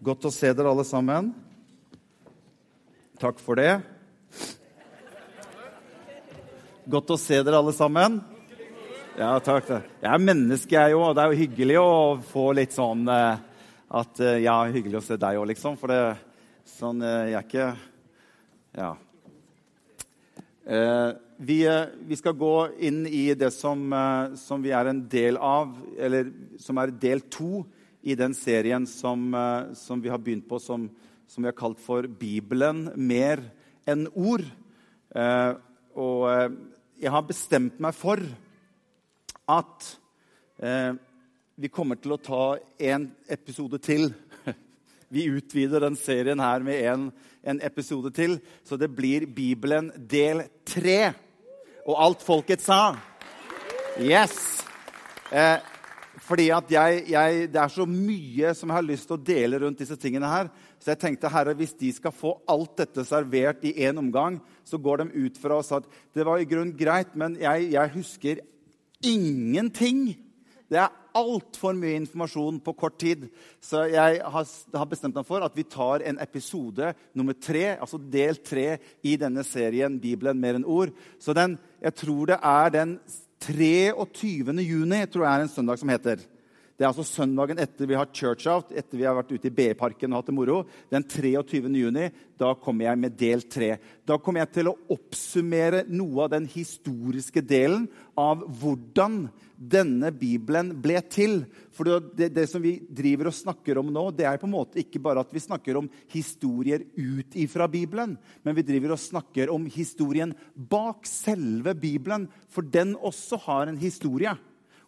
Godt å se dere alle sammen. Takk for det. Godt å se dere alle sammen. Ja, takk. Jeg er menneske, jeg òg. Det er jo hyggelig å få litt sånn eh, at eh, Ja, hyggelig å se deg òg, liksom. For det sånn eh, Jeg er ikke Ja. Vi, vi, skal gå inn i det som, som, vi er en del av, eller som er del to i den serien som, som vi har begynt på, som, som, vi har kalt for Bibelen mer enn ord. og jeg har bestemt meg for at eh, vi kommer til å ta en episode til. Vi utvider den serien her med en, en episode til, så det blir Bibelen del tre. Og alt folket sa. Yes! Eh, fordi jeg, jeg, Det er så mye som jeg har lyst til å dele rundt disse tingene her. Så jeg tenkte, herre, hvis de skal få alt dette servert i én omgang, så går de ut fra oss at det var i grunn greit, men jeg, jeg husker ingenting. Det er altfor mye informasjon på kort tid. Så jeg har bestemt meg for at vi tar en episode nummer tre, altså del tre i denne serien Bibelen mer enn ord. Så den, jeg tror det er den 23. juni, tror jeg er en søndag som heter. Det er altså søndagen etter vi har church out, etter vi har vært ute i BI-parken og hatt det moro. Den 23. juni, da kommer jeg med del tre. Da kommer jeg til å oppsummere noe av den historiske delen av hvordan denne Bibelen ble til. For det, det, som vi driver og snakker om nå, det er på en måte ikke bare at vi snakker om historier ut ifra Bibelen, men vi driver og snakker om historien bak selve Bibelen, for den også har en historie.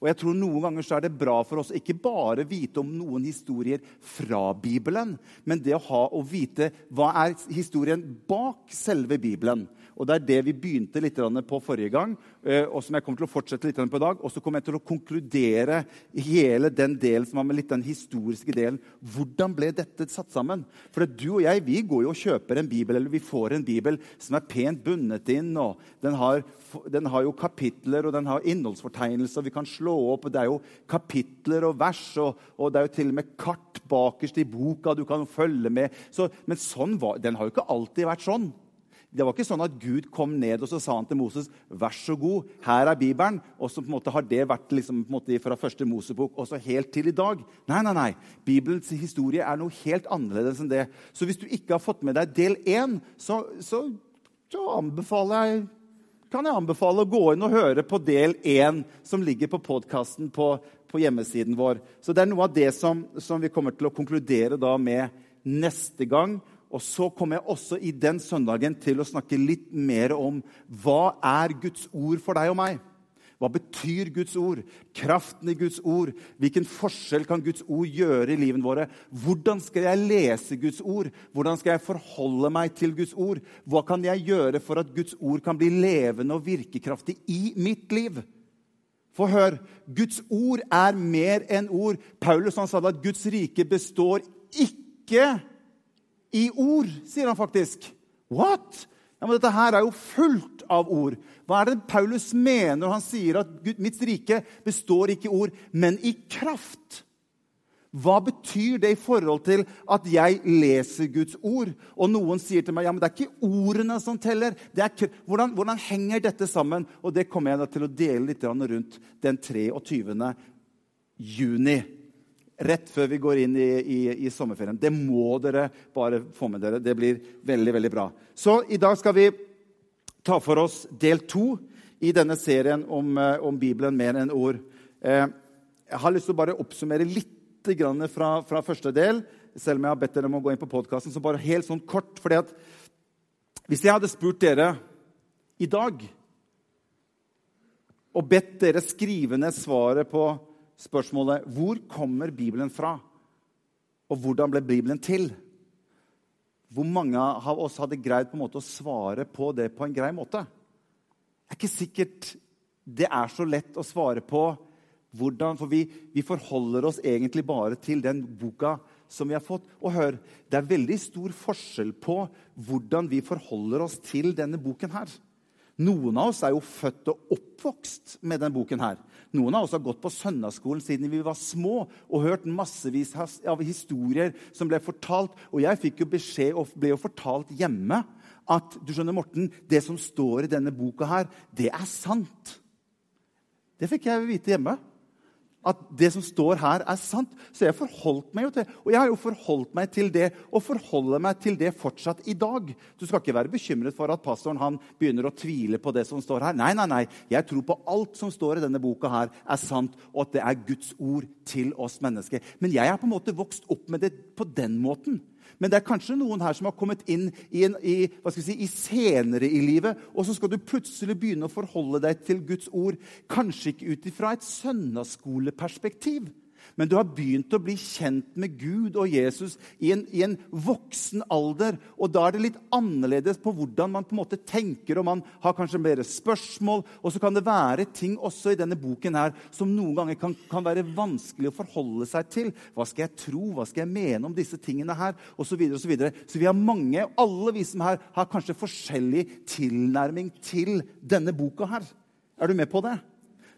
Og jeg tror Noen ganger så er det bra for oss ikke bare vite om noen historier fra Bibelen, men det å ha å vite hva er historien bak selve Bibelen. Og Det er det vi begynte litt på forrige gang, eh, og som jeg kommer til å fortsette litt på i dag. Og så kommer jeg til å konkludere hele den delen som har med litt den historiske delen. Hvordan ble dette satt sammen? For du og jeg vi går jo og kjøper en bibel, eller vi får en bibel som er pent bundet inn. og Den har, den har jo kapitler og den har innholdsfortegnelser. Vi kan slå opp, og Det er jo kapitler og vers, og, og det er jo til og med kart bakerst i boka du kan følge med. Så, men sånn var, den har jo ikke alltid vært sånn. Det var ikke sånn at Gud kom ned og så sa han til Moses vær så god, her er Bibelen. Og så på en måte har det vært liksom, måte fra første Mosebok og så helt til i dag. Nei, nei, nei. Bibelens historie er noe helt annerledes enn det. Så hvis du ikke har fått med deg del én, så, så, så anbefaler jeg kan jeg anbefale å gå inn og høre på del én, som ligger på podkasten på, på, hjemmesiden vår. Så Det er noe av det som, som vi kommer til å konkludere med neste gang. Og så kommer jeg også i den søndagen til å snakke litt mer om hva er Guds ord for deg og meg. Hva betyr Guds ord? Kraften i Guds ord? Hvilken forskjell kan Guds ord gjøre i livet våre? Hvordan skal jeg lese Guds ord? Hvordan skal jeg forholde meg til Guds ord? Hva kan jeg gjøre for at Guds ord kan bli levende og virkekraftig i mitt liv? For hør, Guds ord er mer enn ord. Paulus han sa at Guds rike består ikke i ord, sier han faktisk. What? Ja, men Dette her er jo fullt av ord. Hva er det Paulus mener når han sier at Gud, mitt rike består ikke i ord, men i kraft? Hva betyr det i forhold til at jeg leser Guds ord? Og noen sier til meg ja, men det er ikke ordene som teller. Er, hvordan, hvordan, henger dette sammen? Og Det kommer jeg til å dele litt rundt den 23. juni rett før vi går inn i, i, i, sommerferien. Det må dere bare få med dere. Det blir veldig, veldig bra. Så i dag skal vi ta for oss del to i denne serien om, eh, om Bibelen mer enn ord. Eh, jeg har lyst til å bare oppsummere litt fra, fra, første del, selv om jeg har bedt dere om å gå inn på podkasten. Så bare helt sånn kort. fordi at Hvis jeg hadde spurt dere i dag og bedt dere skrive ned svaret på spørsmålet hvor kommer Bibelen fra, og hvordan ble Bibelen til? Hvor mange av oss hadde greid på en måte å svare på det på en grei måte? Det er ikke sikkert det er så lett å svare på hvordan, for vi, vi forholder oss egentlig bare til den boka som vi har fått. Og hør, det er veldig stor forskjell på hvordan vi forholder oss til denne boken her. Noen av oss er jo født og oppvokst med denne boken. her. Noen av oss har gått på søndagsskolen siden vi var små og hørt massevis av historier som ble fortalt. Og jeg fikk jo beskjed og ble jo fortalt hjemme at du skjønner, Morten, det som står i denne boka, her, det er sant. Det fikk jeg vite hjemme at det som står her, er sant. Så jeg forholdt meg jo til Og jeg har jo forholdt meg til det, og forholder meg til det fortsatt i dag. Du skal ikke være bekymret for at pastoren han begynner å tvile på det som står her. Nei, nei, nei. Jeg tror på alt som står i denne boka her, er sant, og at det er Guds ord til oss mennesker. Men jeg er på en måte vokst opp med det på den måten. Men det er kanskje noen her som har kommet inn i, en, i, si, i, senere i livet, og så skal du plutselig begynne å forholde deg til Guds ord, kanskje ikke ut ifra et søndagsskoleperspektiv, men du har begynt å bli kjent med Gud og Jesus i en, i en, voksen alder. Og da er det litt annerledes på hvordan man på en måte tenker, og man har kanskje mer spørsmål. Og så kan det være ting også i denne boken her som noen ganger kan, kan være vanskelig å forholde seg til. Hva skal jeg tro? Hva skal jeg mene om disse tingene her? Og så, videre, og så, videre. så vi har mange, alle vi som her, har kanskje forskjellig tilnærming til denne boka her. Er du med på det?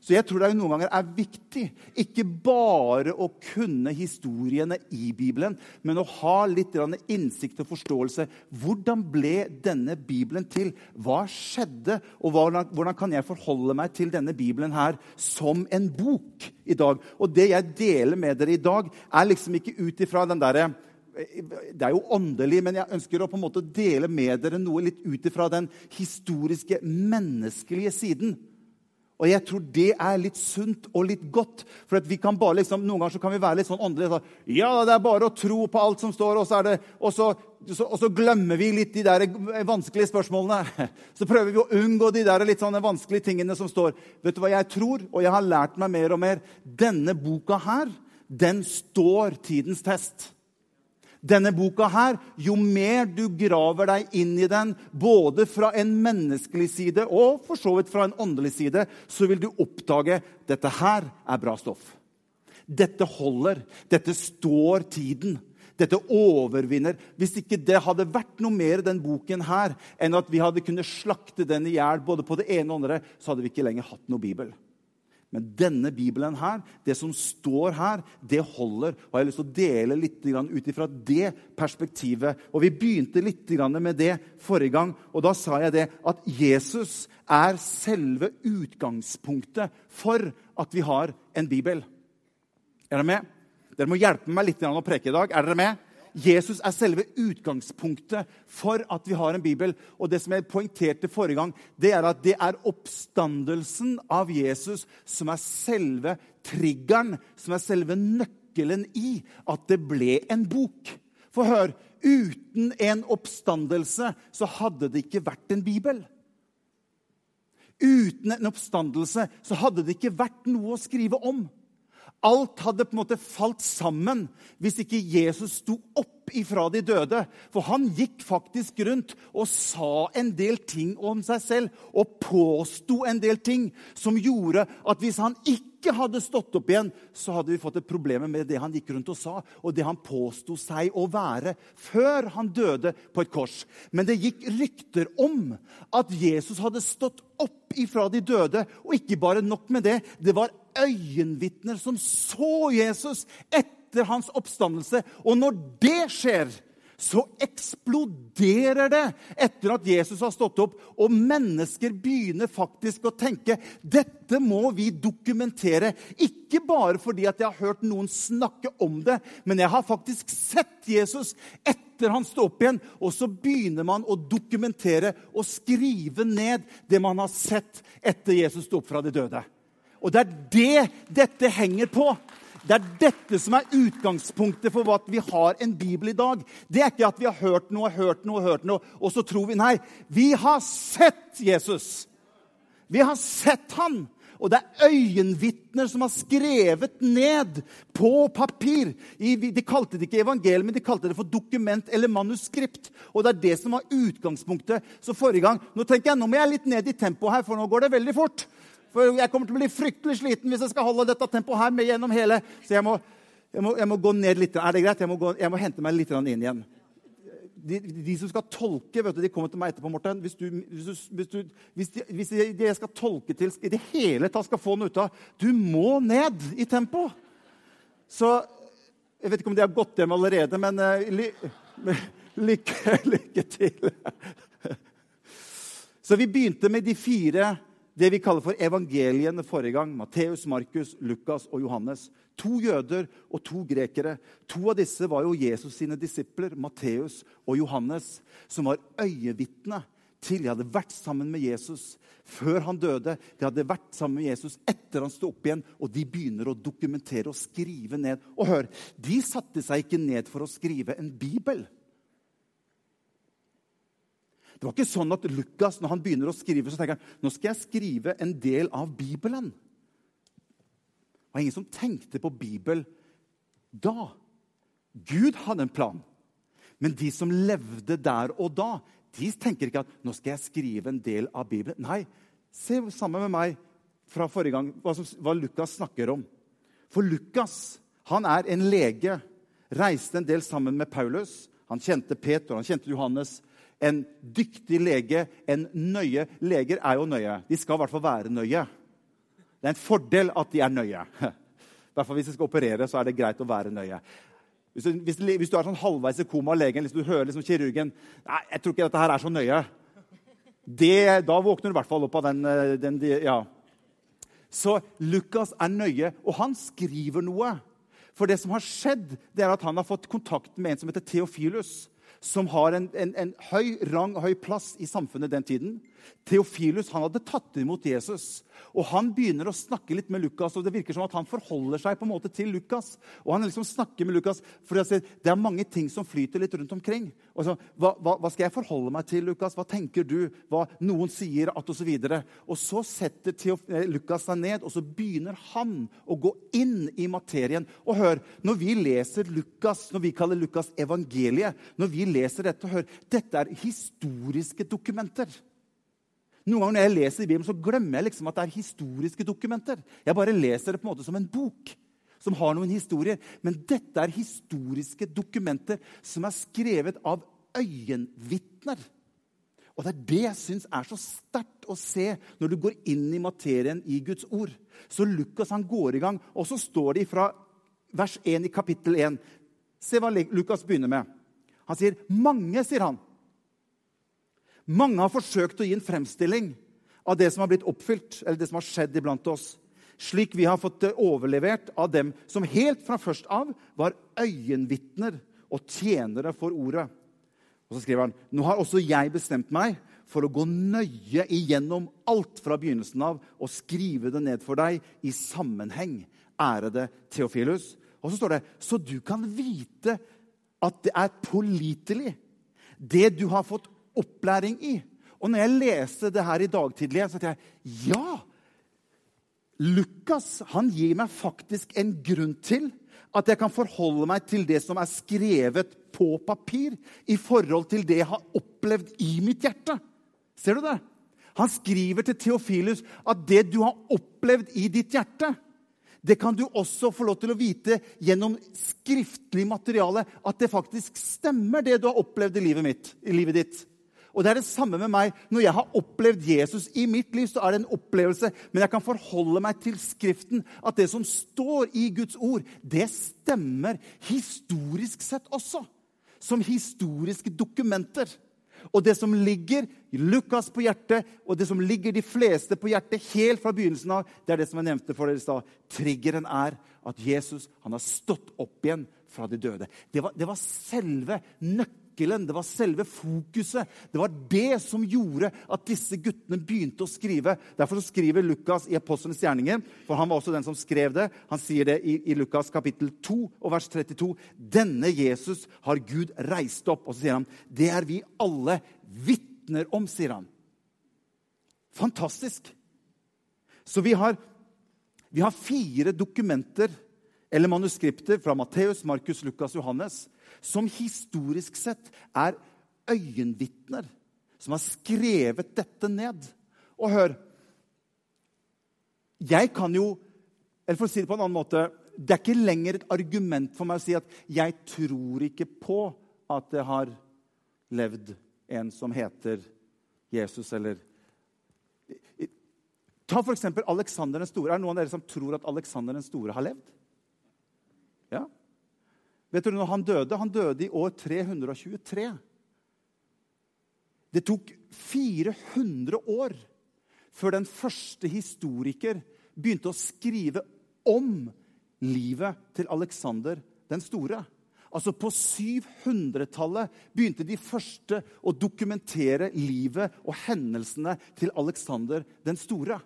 Så jeg tror det noen ganger er viktig ikke bare å kunne historiene i Bibelen, men å ha litt innsikt og forståelse. Hvordan ble denne Bibelen til? Hva skjedde? Og hvordan kan jeg forholde meg til denne Bibelen her som en bok i dag? Og det jeg deler med dere i dag, er liksom ikke ut ifra den derre det er jo åndelig, men jeg ønsker å på en måte dele med dere noe litt ut ifra den historiske, menneskelige siden. Og jeg tror det er litt sunt og litt godt. For vi kan bare liksom, Noen ganger så kan vi være litt sånn åndelige. Så, ja, det er bare å tro på alt som står, og så, det, og, så, og så, glemmer vi litt de der vanskelige spørsmålene. Så prøver vi å unngå de der litt sånne vanskelige tingene som står. Vet du hva jeg tror? Og jeg har lært meg mer og mer. Denne boka her, den står tidens test denne boka her, jo mer du graver deg inn i den, både fra en menneskelig side og for så vidt fra en åndelig side, så vil du oppdage dette her er bra stoff. Dette holder. Dette står tiden. Dette overvinner. Hvis ikke det hadde vært noe mer i den boken her enn at vi hadde kunnet slakte den i hjel både på det ene og andre, så hadde vi ikke lenger hatt noe bibel. Men denne Bibelen her, det som står her, det holder. Og Jeg har lyst til å dele litt ut ifra det perspektivet. Og Vi begynte litt med det forrige gang. og Da sa jeg det at Jesus er selve utgangspunktet for at vi har en bibel. Er dere med? Dere må hjelpe meg litt å preke i dag. Er dere med? Jesus er selve utgangspunktet for at vi har en bibel. Og det som jeg poengterte forrige gang, det er at det er oppstandelsen av Jesus som er selve triggeren, som er selve nøkkelen i at det ble en bok. For hør, uten en oppstandelse så hadde det ikke vært en bibel. Uten en oppstandelse så hadde det ikke vært noe å skrive om. Alt hadde på en måte falt sammen hvis ikke Jesus sto opp ifra de døde. For han gikk faktisk rundt og sa en del ting om seg selv og påsto en del ting som gjorde at hvis han ikke hadde stått opp igjen, så hadde vi fått et problem med det han gikk rundt og sa, og det han påsto seg å være før han døde på et kors. Men det gikk rykter om at Jesus hadde stått opp ifra de døde, og ikke bare nok med det. Det var øyenvitner som så Jesus etter hans oppstandelse. Og når det skjer, så eksploderer det etter at Jesus har stått opp. Og mennesker begynner faktisk å tenke dette må vi dokumentere. Ikke bare fordi jeg har hørt noen snakke om det, men jeg har faktisk sett Jesus etter han sto opp igjen. Og så begynner man å dokumentere og skrive ned det man har sett etter Jesus sto opp fra de døde. Og det er det dette henger på. Det er dette som er utgangspunktet for at vi har en bibel i dag. Det er ikke at vi har hørt noe, hørt noe, hørt noe, og så tror vi Nei, vi har sett Jesus. Vi har sett han. Og det er øyenvitner som har skrevet ned på papir. De kalte det ikke evangeliet, men de kalte det for dokument eller manuskript. Og det er det som var utgangspunktet. Så forrige gang Nå tenker jeg, nå må jeg litt ned i tempoet her, for nå går det veldig fort. For jeg kommer til å bli fryktelig sliten hvis jeg skal holde dette tempoet her med gjennom hele. Så jeg må, jeg må, jeg må gå ned litt. Er det greit? Jeg må, gå, jeg må hente meg litt inn igjen. de, de, som skal tolke vet du, De kommer til meg etterpå, Morten. Hvis, du, hvis, du, hvis, du, hvis, de, hvis de, de jeg skal tolke til, i det hele tatt skal få noe ut av Du må ned i tempo! Så Jeg vet ikke om de har gått hjem allerede, men uh, ly, lykke, lykke til. Så vi begynte med de fire det vi kaller for evangeliene forrige gang. Matteus, Markus, Lukas og Johannes. To jøder og to grekere. To av disse var jo Jesus sine disipler, Matteus og Johannes, som var øyevitne til de hadde vært sammen med Jesus før han døde. De hadde vært sammen med Jesus etter han sto opp igjen, og de begynner å dokumentere og skrive ned. Og hør, de satte seg ikke ned for å skrive en bibel. Det var ikke sånn at Lukas når han begynner å skrive, så tenker han nå skal jeg skrive en del av Bibelen. Det var ingen som tenkte på Bibel da. Gud hadde en plan. Men de som levde der og da, de tenker ikke at nå skal jeg skrive en del av Bibelen. Nei, se sammen med meg fra forrige gang hva, som, hva Lukas snakker om. For Lukas han er en lege. Reiste en del sammen med Paulus. Han kjente Peter, han kjente Johannes en dyktig lege, en nøye Leger er jo nøye. De skal i hvert fall være nøye. Det er en fordel at de er nøye. I Hvis de skal operere, så er det greit å være nøye. Hvis du, hvis, hvis du er sånn halvveis i koma av legen, hvis du hører liksom kirurgen Nei, jeg tror ikke dette her er så nøye. Det, da våkner du i hvert fall opp av den, eh, den ja. Så Lukas er nøye, og han skriver noe. For det som har skjedd, det er at han har fått kontakt med en som heter Theofilus som har en, en, en høy rang og høy plass i samfunnet den tiden. Theofilus han hadde tatt imot Jesus. og Han begynner å snakke litt med Lukas, og det virker som at han forholder seg på en måte til Lukas. og han liksom snakker med Lukas, for Det er mange ting som flyter litt rundt omkring. Og så, hva, hva, hva, skal jeg forholde meg til, Lukas? Hva tenker du? Hva noen sier? at Og så, videre. og så setter Theof eh, Lukas seg ned, og så begynner han å gå inn i materien. Og hør, når vi leser Lukas, når vi kaller Lukas evangeliet, når vi leser dette, hør, dette er historiske dokumenter. Noen ganger når jeg leser i Bibelen, så glemmer jeg liksom at det er historiske dokumenter. Jeg bare leser det på en måte som en bok som har noen historier. Men dette er historiske dokumenter som er skrevet av øyenvitner. Og Det er det jeg syns er så sterkt å se når du går inn i materien i Guds ord. Så Lukas han går i gang, og så står det fra vers 1 i kapittel 1. Se hva Lukas begynner med. Han sier, 'Mange', sier han. Mange har forsøkt å gi en fremstilling av det som har blitt oppfylt, eller det som har skjedd iblant oss, slik vi har fått det overlevert av dem som helt fra først av var øyenvitner og tjenere for ordet. Og så skriver han nå har også jeg bestemt meg for å gå nøye igjennom alt fra begynnelsen av og skrive det ned for deg i sammenheng, ærede Theofilus. Og så står det så du kan vite at det er pålitelig, det du har fått opplæring i. Og når jeg leste det her i dag tidlig, så tenkte jeg ja! Lukas han gir meg faktisk en grunn til at jeg kan forholde meg til det som er skrevet på papir, i forhold til det jeg har opplevd i mitt hjerte. Ser du det? Han skriver til Theofilus at det du har opplevd i ditt hjerte, det kan du også få lov til å vite gjennom skriftlig materiale. At det faktisk stemmer, det du har opplevd i livet, mitt, i livet ditt. Og det er det samme med meg. Når jeg har opplevd Jesus i mitt liv, så er det en opplevelse, men jeg kan forholde meg til Skriften. At det som står i Guds ord, det stemmer historisk sett også. Som historiske dokumenter. Og det som ligger Lukas på hjertet, og det som ligger de fleste på hjertet helt fra begynnelsen av, det er det som jeg nevnte for dere i stad. Triggeren er at Jesus han har stått opp igjen fra de døde. Det var, det var selve nøkkelen nøkkelen, det var selve fokuset. Det var det som gjorde at disse guttene begynte å skrive. Derfor skriver Lukas i Apostlenes gjerninger, for han var også den som skrev det. Han sier det i, i Lukas kapittel 2 og vers 32. Denne Jesus har Gud reist opp. Og så sier han, det er vi alle vitner om, sier han. Fantastisk. Så vi har, vi har fire dokumenter eller manuskripter fra Matteus, Markus, Lukas, Johannes som historisk sett er øyenvitner, som har skrevet dette ned. Og hør Jeg kan jo Eller for å si det på en annen måte Det er ikke lenger et argument for meg å si at jeg tror ikke på at det har levd en som heter Jesus, eller Ta f.eks. Aleksander den store. Er det noen av dere som tror at Aleksander den store har levd? Vet du når han døde? Han døde i år 323. Det tok 400 år før den første historiker begynte å skrive om livet til Aleksander den store. Altså På 700-tallet begynte de første å dokumentere livet og hendelsene til Aleksander den store.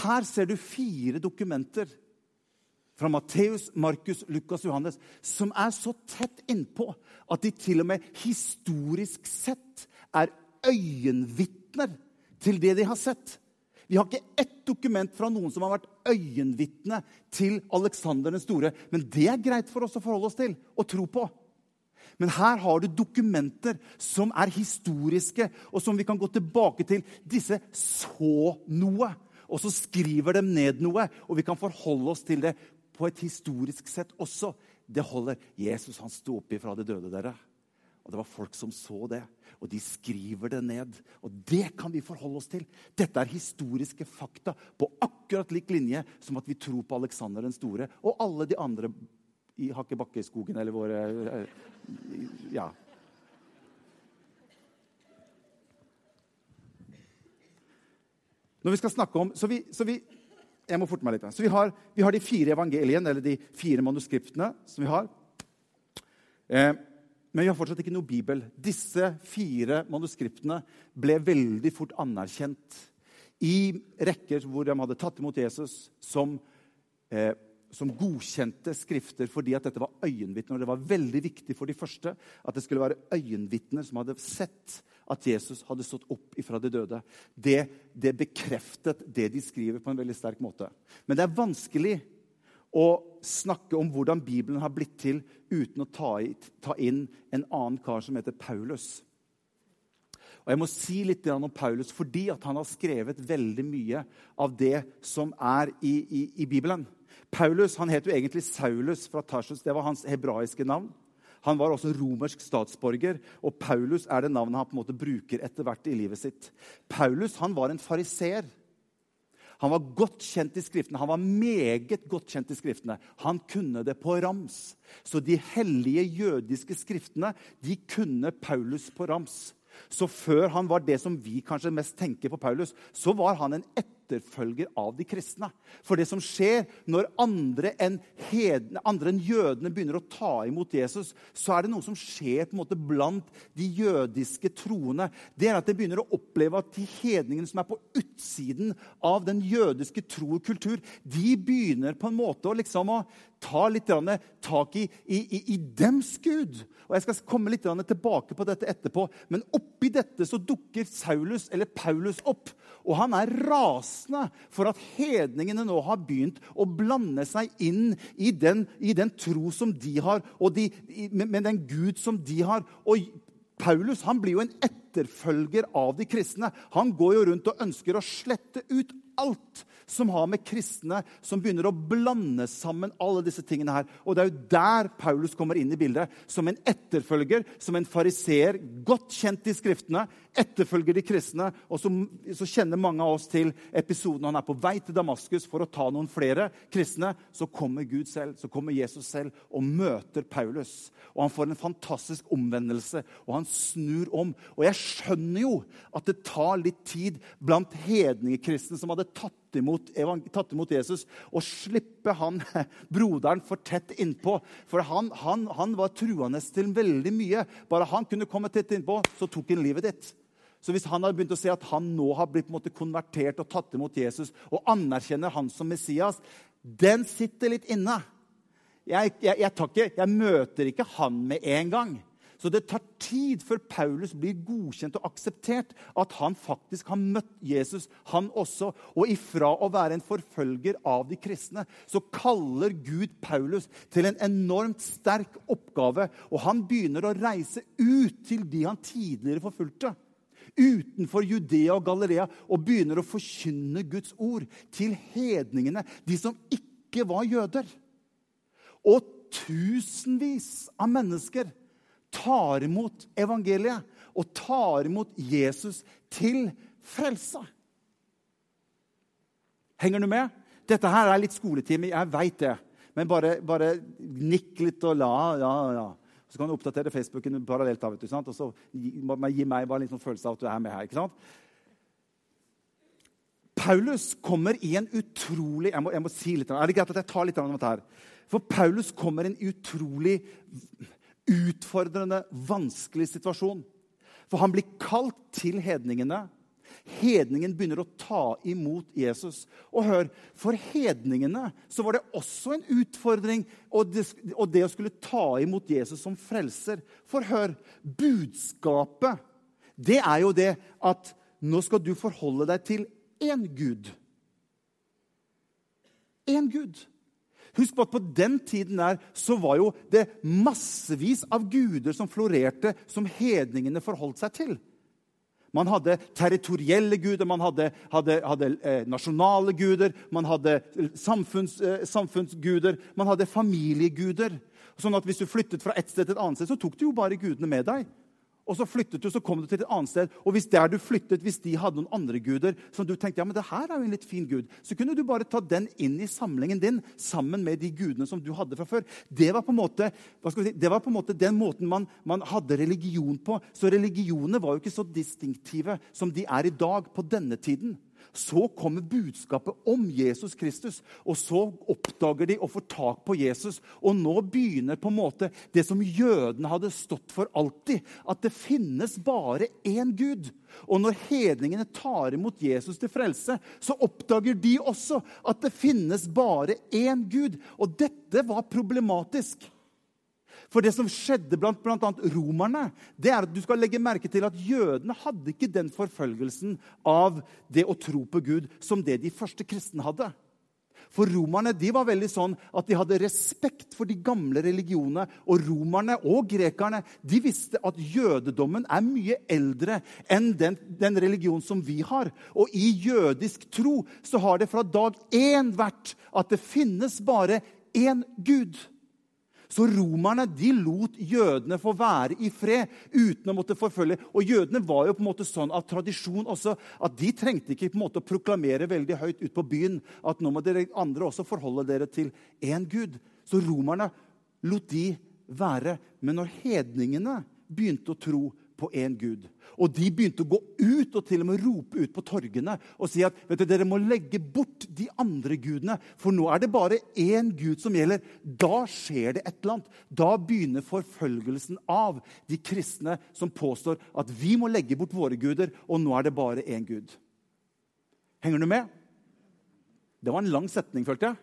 Her ser du fire dokumenter fra Matteus, Markus, Lukas Johannes som er så tett innpå at de til og med historisk sett er øyenvitner til det de har sett. Vi har ikke ett dokument fra noen som har vært øyenvitne til Aleksander den store. Men det er greit for oss å forholde oss til og tro på. Men her har du dokumenter som er historiske, og som vi kan gå tilbake til. Disse så noe, og så skriver de ned noe, og vi kan forholde oss til det på et historisk sett også. Det holder. Jesus han sto opp ifra de døde, dere. Og det var folk som så det, og de skriver det ned. Og det kan vi forholde oss til. Dette er historiske fakta på akkurat lik linje som at vi tror på Aleksander den store og alle de andre i Hakkebakkeskogen eller våre eh, Ja. Når vi skal snakke om Så vi, så vi jeg må forte meg litt. Så vi har, vi har, de fire evangeliene, eller de fire manuskriptene som vi har. Eh, men vi har fortsatt ikke noe bibel. Disse fire manuskriptene ble veldig fort anerkjent i rekker hvor de hadde tatt imot Jesus som, eh, som godkjente skrifter fordi at dette var øyenvitner. Og det var veldig viktig for de første at det skulle være øyenvitner som hadde sett at Jesus hadde stått opp ifra de døde. Det, det bekreftet det de skriver, på en veldig sterk måte. Men det er vanskelig å snakke om hvordan Bibelen har blitt til uten å ta, ta inn en annen kar som heter Paulus. Og Jeg må si litt om Paulus fordi han har skrevet veldig mye av det som er i, i, i Bibelen. Paulus han het jo egentlig Saulus fra Tarsus. Det var hans hebraiske navn. Han var også romersk statsborger, og Paulus er det navnet han på en måte bruker etter hvert i livet sitt. Paulus han var en fariseer. Han var godt kjent i Skriftene. Han var meget godt kjent i Skriftene. Han kunne det på rams. Så de hellige jødiske skriftene de kunne Paulus på rams. Så før han var det som vi kanskje mest tenker på Paulus, så var han en etterfølger etterfølger av de kristne. For det som skjer når andre enn, hedne, andre enn jødene begynner å ta imot Jesus, så er det noe som skjer på en måte blant de jødiske troende. Det er at de begynner å oppleve at de hedningene som er på utsiden av den jødiske tro og kultur, de begynner på en måte å liksom å ta litt tak i, i, i, i dems Gud. Og Jeg skal komme litt tilbake på dette etterpå. Men oppi dette så dukker Saulus, eller Paulus opp. Og han er rasende for at hedningene nå har begynt å blande seg inn i den, i den tro som de har, og de, med, den Gud som de har. Og Paulus han blir jo en etterfølger av de kristne. Han går jo rundt og ønsker å slette ut alt som har med kristne som begynner å blande sammen alle disse tingene her. Og det er jo der Paulus kommer inn i bildet. Som en etterfølger, som en fariseer, godt kjent i Skriftene, etterfølger de kristne. Og så, så, kjenner mange av oss til episoden han er på vei til Damaskus for å ta noen flere kristne. Så kommer Gud selv, så kommer Jesus selv og møter Paulus. Og han får en fantastisk omvendelse, og han snur om. Og jeg skjønner jo at det tar litt tid blant hedningekristne som hadde tatt imot, tatt imot Jesus, og slippe han broderen for tett innpå. For han, han, han var truende til veldig mye. Bare han kunne komme tett innpå, så tok han livet ditt. Så hvis han hadde begynt å se at han nå har blitt måte, konvertert og tatt imot Jesus og anerkjenner han som Messias, den sitter litt inne. Jeg, jeg, jeg, ikke, jeg møter ikke han med en gang. Så det tar tid før Paulus blir godkjent og akseptert. At han faktisk har møtt Jesus, han også. Og ifra å være en forfølger av de kristne, så kaller Gud Paulus til en enormt sterk oppgave. Og han begynner å reise ut til de han tidligere forfulgte utenfor Judea og Galilea og begynner å forkynne Guds ord til hedningene, de som ikke var jøder. Og tusenvis av mennesker tar imot evangeliet og tar imot Jesus til frelse. Henger du med? Dette her er litt skoletime, jeg veit det. Men bare, bare, nikk litt og la. ja, ja. Så kan du oppdatere Facebooken parallelt. av, Og så gi, gi meg bare litt sånn følelse av at du er med her. ikke sant? Paulus kommer i en utrolig jeg må, jeg må si litt, Er det greit at jeg tar litt om dette? her? For Paulus kommer i en utrolig utfordrende, vanskelig situasjon. For han blir kalt til hedningene. Hedningen begynner å ta imot Jesus. Og hør, For hedningene så var det også en utfordring og det, og det å skulle ta imot Jesus som frelser. For hør, budskapet det er jo det at nå skal du forholde deg til én Gud. Én Gud. Husk på at på den tiden der så var jo det massevis av guder som florerte, som hedningene forholdt seg til. Man hadde territorielle guder, man hadde, hadde, hadde eh, nasjonale guder, man hadde samfunns, eh, samfunnsguder, man hadde familieguder. Sånn at Hvis du flyttet fra et sted til et annet sted, så tok du jo bare gudene med deg. Og så flyttet du, så kom du til et annet sted. Og hvis der du flyttet, hvis de hadde noen andre guder som du tenkte ja, men det her er jo en litt fin gud, så kunne du bare ta den inn i samlingen din sammen med de gudene som du hadde fra før. Det var på en måte, si, var på en måte den måten man, man, hadde religion på. Så religionene var jo ikke så distinktive som de er i dag på denne tiden. Så kommer budskapet om Jesus Kristus, og så oppdager de og får tak på Jesus. Og nå begynner på en måte det som jødene hadde stått for alltid, at det finnes bare én Gud. Og når hedningene tar imot Jesus til frelse, så oppdager de også at det finnes bare én Gud. Og dette var problematisk. For det som skjedde blant bl.a. romerne, det er at du skal legge merke til at jødene hadde ikke den forfølgelsen av det å tro på Gud som det de første kristne hadde. For romerne de var veldig sånn at de hadde respekt for de gamle religionene. Og romerne og grekerne de visste at jødedommen er mye eldre enn den, den religionen som vi har. Og i jødisk tro så har det fra dag én vært at det finnes bare én Gud. Så romerne de lot jødene få være i fred uten å måtte forfølge. Og jødene var jo på en måte sånn av tradisjon også at de trengte ikke på en måte å proklamere veldig høyt ut på byen at nå må dere andre også forholde dere til én gud. Så romerne lot de være. Men når hedningene begynte å tro på én Gud. Og de begynte å gå ut og til og med rope ut på torgene og si at vet du, dere må legge bort de andre gudene, for nå er det bare én Gud som gjelder. Da skjer det et eller annet. Da begynner forfølgelsen av de kristne som påstår at vi må legge bort våre guder, og nå er det bare én Gud. Henger du med? Det var en lang setning, følte jeg.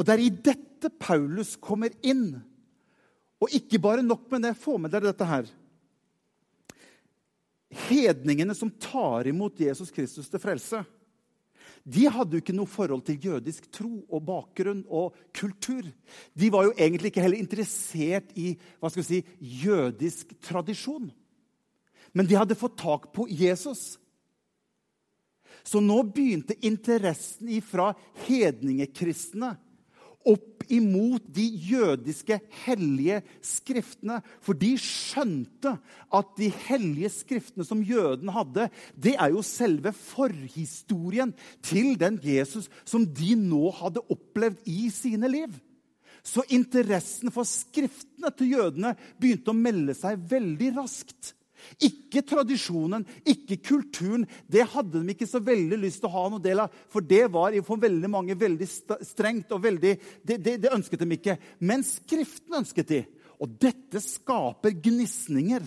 Og det er i dette Paulus kommer inn og ikke bare nok med det, få med dere dette her. Hedningene som tar imot Jesus Kristus til frelse, de hadde jo ikke noe forhold til jødisk tro og bakgrunn og kultur. De var jo egentlig ikke heller interessert i hva skal vi si, jødisk tradisjon. Men de hadde fått tak på Jesus. Så nå begynte interessen fra hedningekristne opp imot de jødiske hellige skriftene. For de skjønte at de hellige skriftene som jødene hadde, det er jo selve forhistorien til den Jesus som de nå hadde opplevd i sine liv. Så interessen for skriftene til jødene begynte å melde seg veldig raskt. Ikke tradisjonen, ikke kulturen. Det hadde de ikke så veldig lyst til å ha noe del av. For det var for veldig mange veldig strengt. og veldig, det, det, det ønsket de ikke. Men Skriften ønsket de. Og dette skaper gnisninger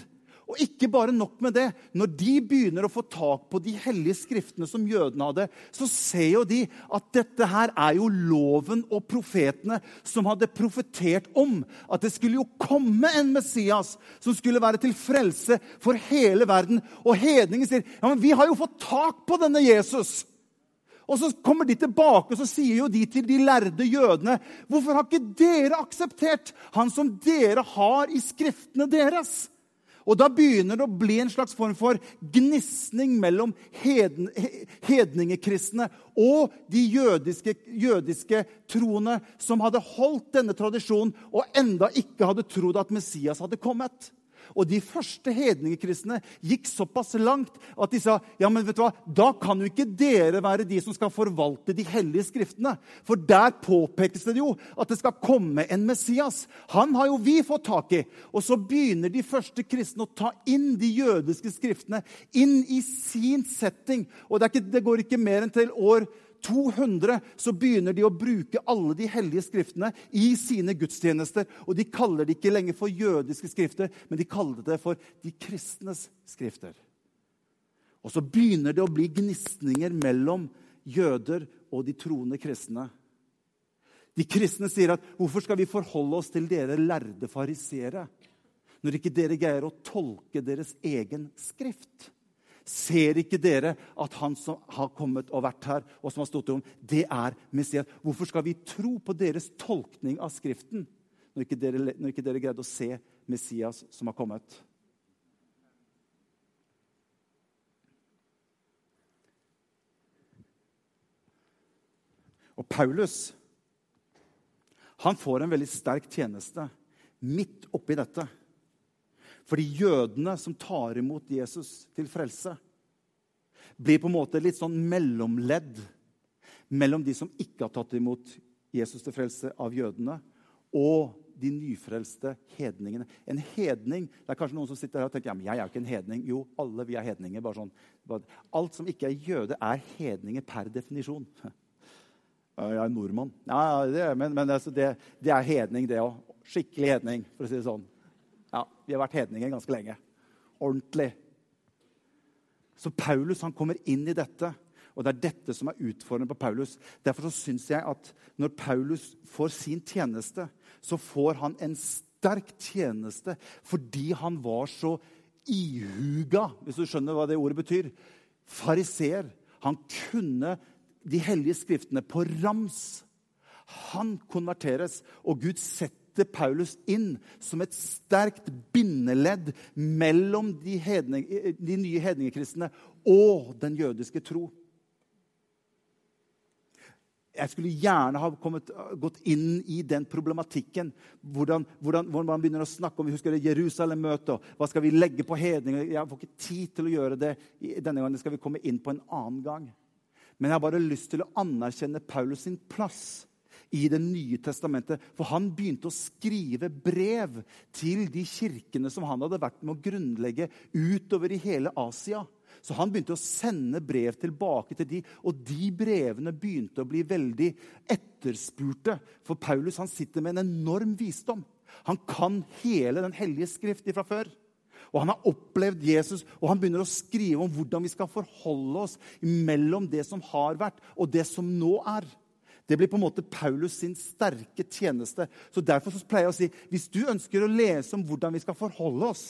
og ikke bare nok med det. Når de begynner å få tak på de hellige skriftene som jødene hadde, så ser jo de at dette her er jo loven og profetene som hadde profetert om at det skulle jo komme en Messias som skulle være til frelse for hele verden. Og hedningen sier ja, men vi har jo fått tak på denne Jesus. Og så kommer de tilbake og så sier jo de til de lærde jødene Hvorfor har ikke dere akseptert han som dere har i skriftene deres? Og da begynner det å bli en slags form for gnisning mellom heden, hedningekristne og de jødiske, jødiske troende som hadde holdt denne tradisjonen og enda ikke hadde trodd at Messias hadde kommet. Og de første hedningekristne gikk såpass langt at de sa ja, men vet du hva, da kan jo ikke dere være de som skal forvalte de hellige skriftene. For der påpekes det jo at det skal komme en Messias. Han har jo vi fått tak i. Og så begynner de første kristne å ta inn de jødiske skriftene inn i sin setting. Og det, ikke, det går ikke mer enn til år 200 så begynner de å bruke alle de hellige skriftene i sine gudstjenester. Og de kaller det ikke lenger for jødiske skrifter, men de kaller det for de kristnes skrifter. Og så begynner det å bli gnisninger mellom jøder og de troende kristne. De kristne sier at 'hvorfor skal vi forholde oss til dere lærde fariseere', når ikke dere greier å tolke deres egen skrift? Ser ikke dere at han som har kommet og vært her, og som har stått om, det er Messias? Hvorfor skal vi tro på deres tolkning av Skriften når ikke dere, når ikke dere greide å se Messias som har kommet? Og Paulus han får en veldig sterk tjeneste midt oppi dette. Fordi jødene som tar imot Jesus til frelse, blir på en måte litt sånn mellomledd mellom de som ikke har tatt imot Jesus til frelse av jødene, og de nyfrelste hedningene. En hedning Det er kanskje noen som sitter her og tenker ja, men jeg er jo ikke en hedning. Jo, alle vi er hedninger. bare sånn. Alt som ikke er jøde, er hedninger per definisjon. Jeg er nordmann. Ja, det, men, men altså, det, det, er hedning, det òg. Skikkelig hedning, for å si det sånn. Ja, Vi har vært hedninger ganske lenge. Ordentlig. Så Paulus han kommer inn i dette. Og det er dette som er utfordrende på Paulus. Derfor så syns jeg at når Paulus får sin tjeneste, så får han en sterk tjeneste fordi han var så ihuga, hvis du skjønner hva det ordet betyr. Fariseer. Han kunne de hellige skriftene på rams. Han konverteres, og Gud setter setter Paulus inn som et sterkt bindeledd mellom de, hedning, de nye hedningekristne og den jødiske tro. Jeg skulle gjerne ha kommet, gått inn i den problematikken. Hvordan, hvordan, hvordan, man begynner å snakke om vi husker det Jerusalem-møtet. Hva skal vi legge på hedninger? Jeg får ikke tid til å gjøre det denne gangen. Det skal vi komme inn på en annen gang. Men jeg har bare lyst til å anerkjenne Paulus sin plass i Det nye testamentet. For han begynte å skrive brev til de kirkene som han hadde vært med å grunnlegge utover i hele Asia. Så han begynte å sende brev tilbake til de, og de brevene begynte å bli veldig etterspurte. For Paulus han sitter med en enorm visdom. Han kan hele Den hellige skrift fra før. Og Han har opplevd Jesus, og han begynner å skrive om hvordan vi skal forholde oss mellom det som har vært, og det som nå er. Det blir på en måte Paulus sin sterke tjeneste. Så Derfor så pleier jeg å si hvis du ønsker å lese om hvordan vi skal forholde oss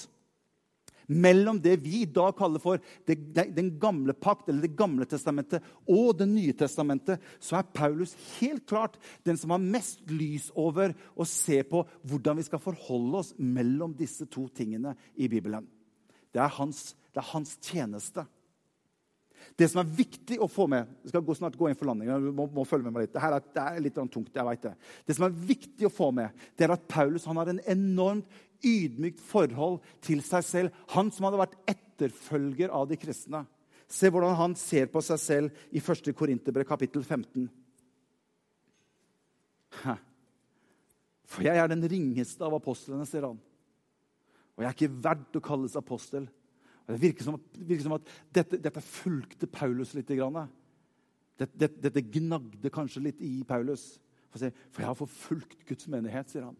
mellom det vi i dag kaller for det, den gamle pakt, eller Det gamle testamentet, og Det nye testamentet, så er Paulus helt klart den som har mest lys over å se på hvordan vi skal forholde oss mellom disse to tingene i Bibelen. Det er hans, det er hans tjeneste. Det som er viktig å få med Jeg skal snart gå inn for landinga. må, må følge med meg litt. Dette er, det er litt tungt. jeg vet Det Det som er viktig å få med, det er at Paulus har en enormt ydmykt forhold til seg selv. Han som hadde vært etterfølger av de kristne. Se hvordan han ser på seg selv i 1. Korinterbrev kapittel 15. For jeg er den ringeste av apostlene, sier han. Og jeg er ikke verdt å kalles apostel. Det virker som, virker som at dette, dette, fulgte Paulus litt. Dette, dette, dette, gnagde kanskje litt i Paulus. For, jeg har forfulgt Guds menighet, sier han.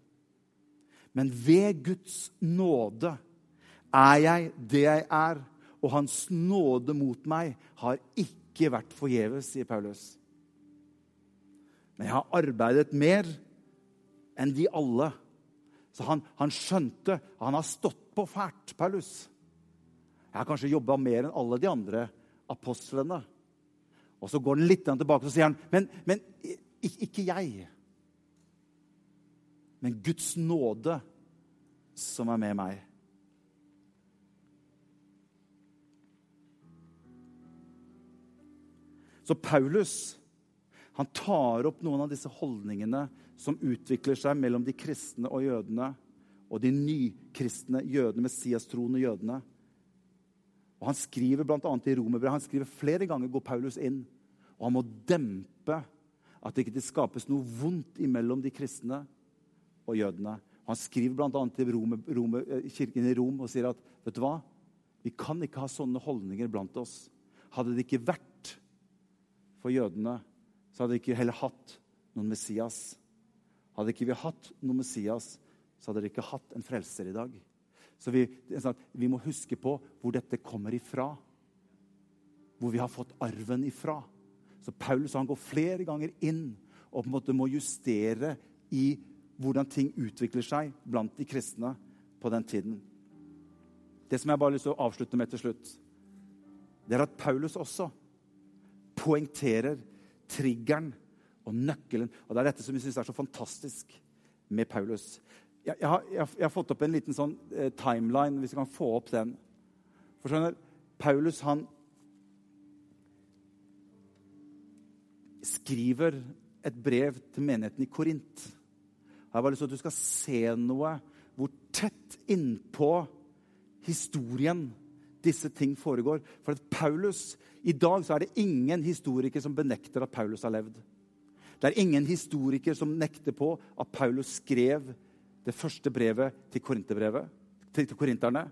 Men ved Guds nåde er jeg det jeg er, og Hans nåde mot meg har ikke vært forgjeves, sier Paulus. Men jeg har arbeidet mer enn de alle. Så han, han skjønte Han har stått på fælt, Paulus. Jeg har kanskje jobba mer enn alle de andre apostlene. Og så går han litt tilbake og sier han, men, men ikke jeg. Men Guds nåde som er med meg. Så Paulus han tar opp noen av disse holdningene som utvikler seg mellom de kristne og jødene, og de nykristne jødene, messiastroende jødene. Og Han skriver bl.a. i Romerbrevet han skriver flere ganger går Paulus inn, og han må dempe at det ikke skapes noe vondt imellom de kristne og jødene. Han skriver bl.a. til Rome, Rome, eh, kirken i Rom og sier at vet du hva? vi kan ikke ha sånne holdninger blant oss. Hadde det ikke vært for jødene, så hadde de ikke heller hatt noen Messias. Hadde ikke vi hatt noen Messias, så hadde de ikke hatt en frelser i dag. Så vi, sånn vi må huske på hvor dette kommer ifra. Hvor vi har fått arven ifra. Så Paulus han går flere ganger inn og på en måte må justere i hvordan ting utvikler seg blant de kristne på den tiden. Det som jeg bare har lyst til å avslutte med til slutt, det er at Paulus også poengterer triggeren og nøkkelen. Og Det er dette som jeg syns er så fantastisk med Paulus. Jeg, jeg, har, jeg, har, fått opp en liten sånn eh, timeline, hvis du kan få opp den. For skjønner, Paulus han skriver et brev til menigheten i Korint. Jeg har bare lyst til at du skal se noe hvor tett innpå historien disse ting foregår. For at Paulus, I dag så er det ingen historiker som benekter at Paulus har levd. Det er ingen historiker som nekter på at Paulus skrev det første brevet til, til, korinterne.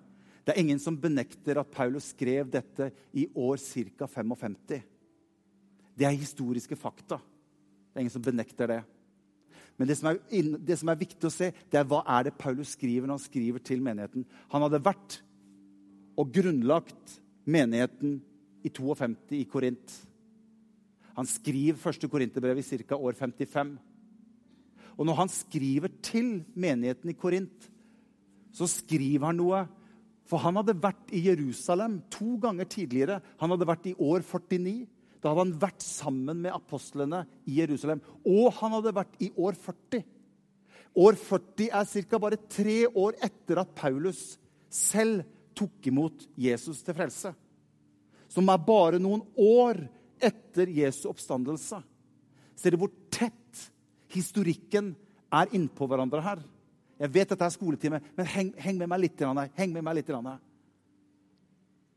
Det er ingen som benekter at Paulus skrev dette i år ca. 55. Det er historiske fakta. Det er ingen som benekter det. Men det som, er, det som, er, viktig å se, det er hva er det Paulus skriver når han skriver til menigheten. Han hadde vært og grunnlagt menigheten i 52 i Korint. Han skriver første korinterbrev i ca. år 55. Og når han skriver til menigheten i Korint, så skriver han noe For han hadde vært i Jerusalem to ganger tidligere. Han hadde vært i år 49. Da hadde han vært sammen med apostlene i Jerusalem. Og han hadde vært i år 40. År 40 er ca. bare tre år etter at Paulus selv tok imot Jesus til frelse. Som er bare noen år etter Jesu oppstandelse. Ser du hvor tett historikken er innpå hverandre her? Jeg vet dette er skoletime, men heng, heng med meg litt. Heng med meg litt.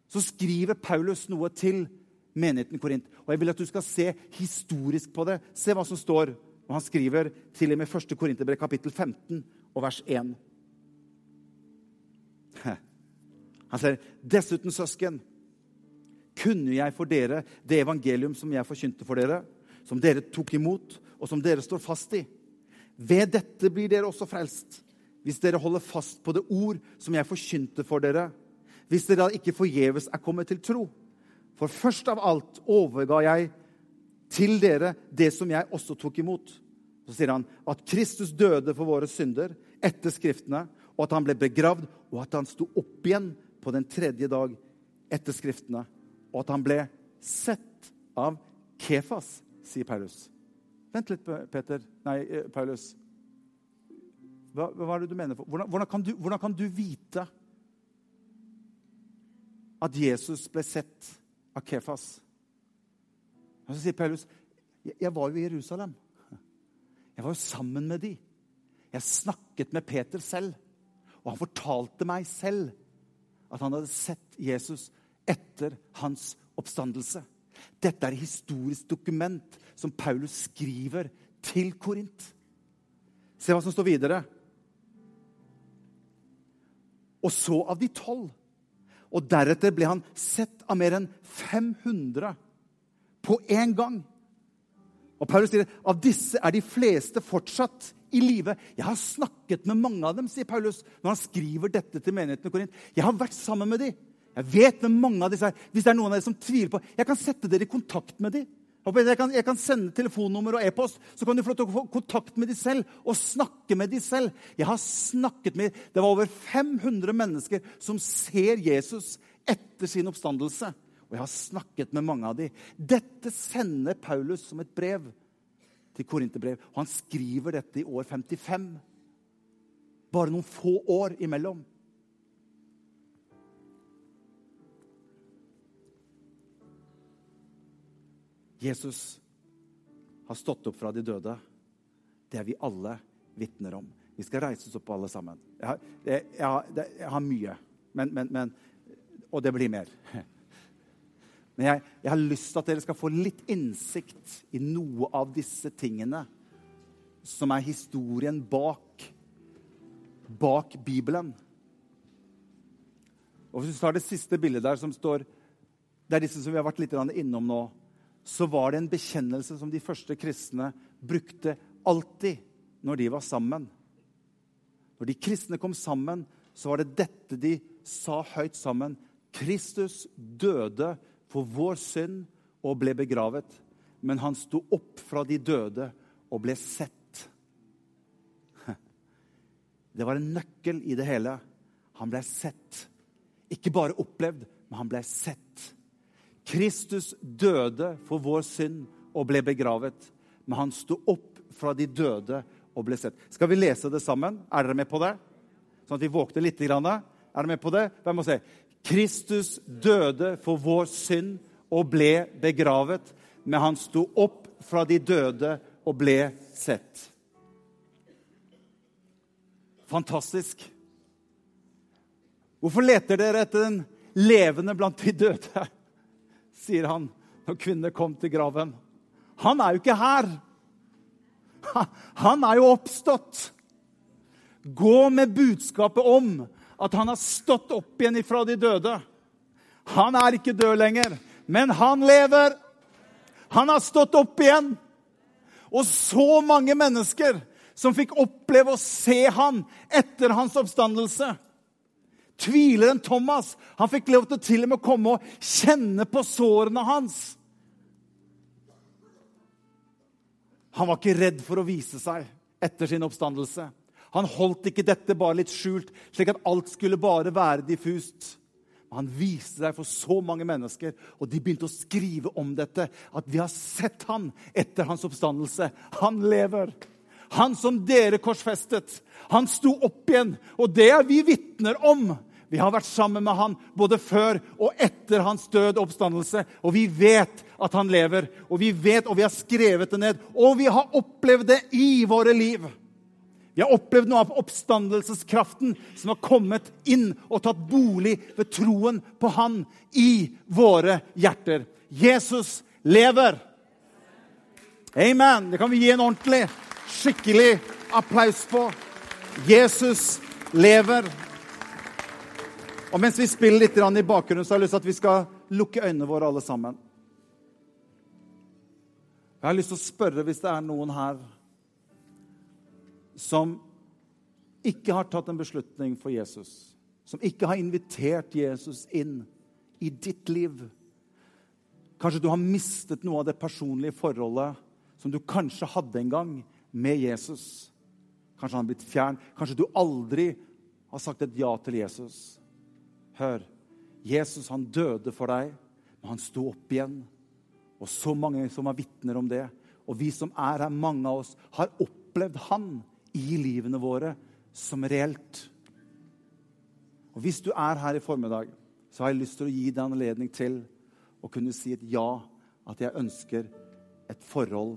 Så skriver Paulus noe til menigheten Korint. Og Jeg vil at du skal se historisk på det. Se hva som står Og han skriver til og med 1. Korinterbrev kapittel 15 og vers 1. Han sier, 'Dessuten, søsken, kunne jeg for dere det evangelium som jeg forkynte for dere, som dere tok imot, og som dere står fast i. Ved dette blir dere også frelst, hvis dere holder fast på det ord som jeg forkynte for dere, hvis dere da ikke forgjeves er kommet til tro.' For først av alt overga jeg til dere det som jeg også tok imot. Så sier han at Kristus døde for våre synder etter Skriftene, og at han ble begravd, og at han sto opp igjen på den tredje dag etter Skriftene, og at han ble sett av Kefas, sier Paulus. Vent litt, Peter. Nei, eh, Paulus. Hva, hva er det du mener? Hvordan, hvordan, kan du, hvordan kan du vite at Jesus ble sett av Kefas. Og så sier Paulus, 'Jeg var jo i Jerusalem. Jeg var jo sammen med de. Jeg snakket med Peter selv, og han fortalte meg selv at han hadde sett Jesus etter hans oppstandelse. Dette er et historisk dokument som Paulus skriver til Korint. Se hva som står videre. Og så av de tolv og deretter ble han sett av mer enn 500 på én gang. Og Paulus sier av disse er de fleste fortsatt i live. Jeg har snakket med mange av dem, sier Paulus når han skriver dette til menigheten i Korint. Jeg har vært sammen med dem. Jeg vet hvem mange av disse er. Hvis det er noen av dere som tviler på Jeg kan sette dere i kontakt med dem. Jeg kan, jeg kan, sende telefonnummer og e-post, så kan du få kontakt med dem selv og snakke med dem selv. Jeg har snakket med, Det var over 500 mennesker som ser Jesus etter sin oppstandelse. Og jeg har snakket med mange av dem. Dette sender Paulus som et brev til Korinterbrev. Og han skriver dette i år 55. Bare noen få år imellom. Jesus har stått opp fra de døde. Det er vi alle vitner om. Vi skal reise oss opp alle sammen. Jeg har, jeg, jeg har, jeg har mye, men, men, men, og det blir mer. Men jeg, har lyst til at dere skal få litt innsikt i noe av disse tingene som er historien bak, bak Bibelen. Og Hvis du tar det siste bildet der, som står Det er disse som vi har vært litt innom nå. Så var det en bekjennelse som de første kristne brukte alltid når de var sammen. Når de kristne kom sammen, så var det dette de sa høyt sammen. Kristus døde for vår synd og ble begravet. Men han sto opp fra de døde og ble sett. Det var en nøkkel i det hele. Han ble sett. Ikke bare opplevd, men han ble sett. Kristus døde for vår synd og ble begravet. Men han sto opp fra de døde og ble sett. Skal vi lese det sammen? Er dere med på det? Sånn at vi våkner litt. Er dere med på det? Hvem må se? Kristus døde for vår synd og ble begravet. Men han sto opp fra de døde og ble sett. Fantastisk. Hvorfor leter dere etter den levende blant de døde? Sier han når kvinnene kom til graven. Han er jo ikke her. Han er jo oppstått. Gå med budskapet om at han har stått opp igjen ifra de døde. Han er ikke død lenger, men han lever. Han har stått opp igjen. Og så mange mennesker som fikk oppleve å se han etter hans oppstandelse. Tvileren Thomas han fikk lov til til og med å komme og kjenne på sårene hans. Han var ikke redd for å vise seg etter sin oppstandelse. Han holdt ikke dette bare litt skjult, slik at alt skulle bare være diffust. Han viste seg for så mange mennesker, og de begynte å skrive om dette. At vi har sett han etter hans oppstandelse. Han lever. Han som dere korsfestet. Han sto opp igjen, og det er vi vitner om. Vi har vært sammen med han både før og etter hans død og oppstandelse. Og vi vet at han lever, og vi vet, og vi har skrevet det ned. Og vi har opplevd det i våre liv. Vi har opplevd noe av oppstandelseskraften som har kommet inn og tatt bolig ved troen på Han i våre hjerter. Jesus lever! Amen! Det kan vi gi en ordentlig, skikkelig applaus på. Jesus lever. Og mens vi spiller litt i bakgrunnen, så har jeg lyst til at vi skal lukke øynene våre alle sammen. Jeg har lyst til å spørre hvis det er noen her som ikke har tatt en beslutning for Jesus, som ikke har invitert Jesus inn i ditt liv Kanskje du har mistet noe av det personlige forholdet som du kanskje hadde en gang med Jesus. Kanskje han har blitt fjern. Kanskje du aldri har sagt et ja til Jesus. Hør. Jesus han døde for deg, men han sto opp igjen. Og så mange som er vitner om det. Og vi som er her, mange av oss, har opplevd han i livene våre som reelt. Og Hvis du er her i formiddag, så har jeg lyst til å gi deg anledning til å kunne si et ja, at jeg ønsker et forhold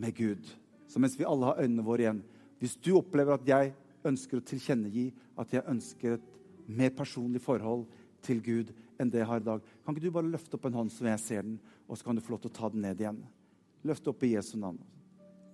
med Gud. Så mens vi alle har øynene våre igjen Hvis du opplever at jeg ønsker å tilkjennegi at jeg ønsker et mer personlig forhold til Gud enn det jeg har i dag, kan ikke du bare løfte opp en hånd så jeg ser den, og så kan du få lov til å ta den ned igjen? Løft opp i Jesu navn.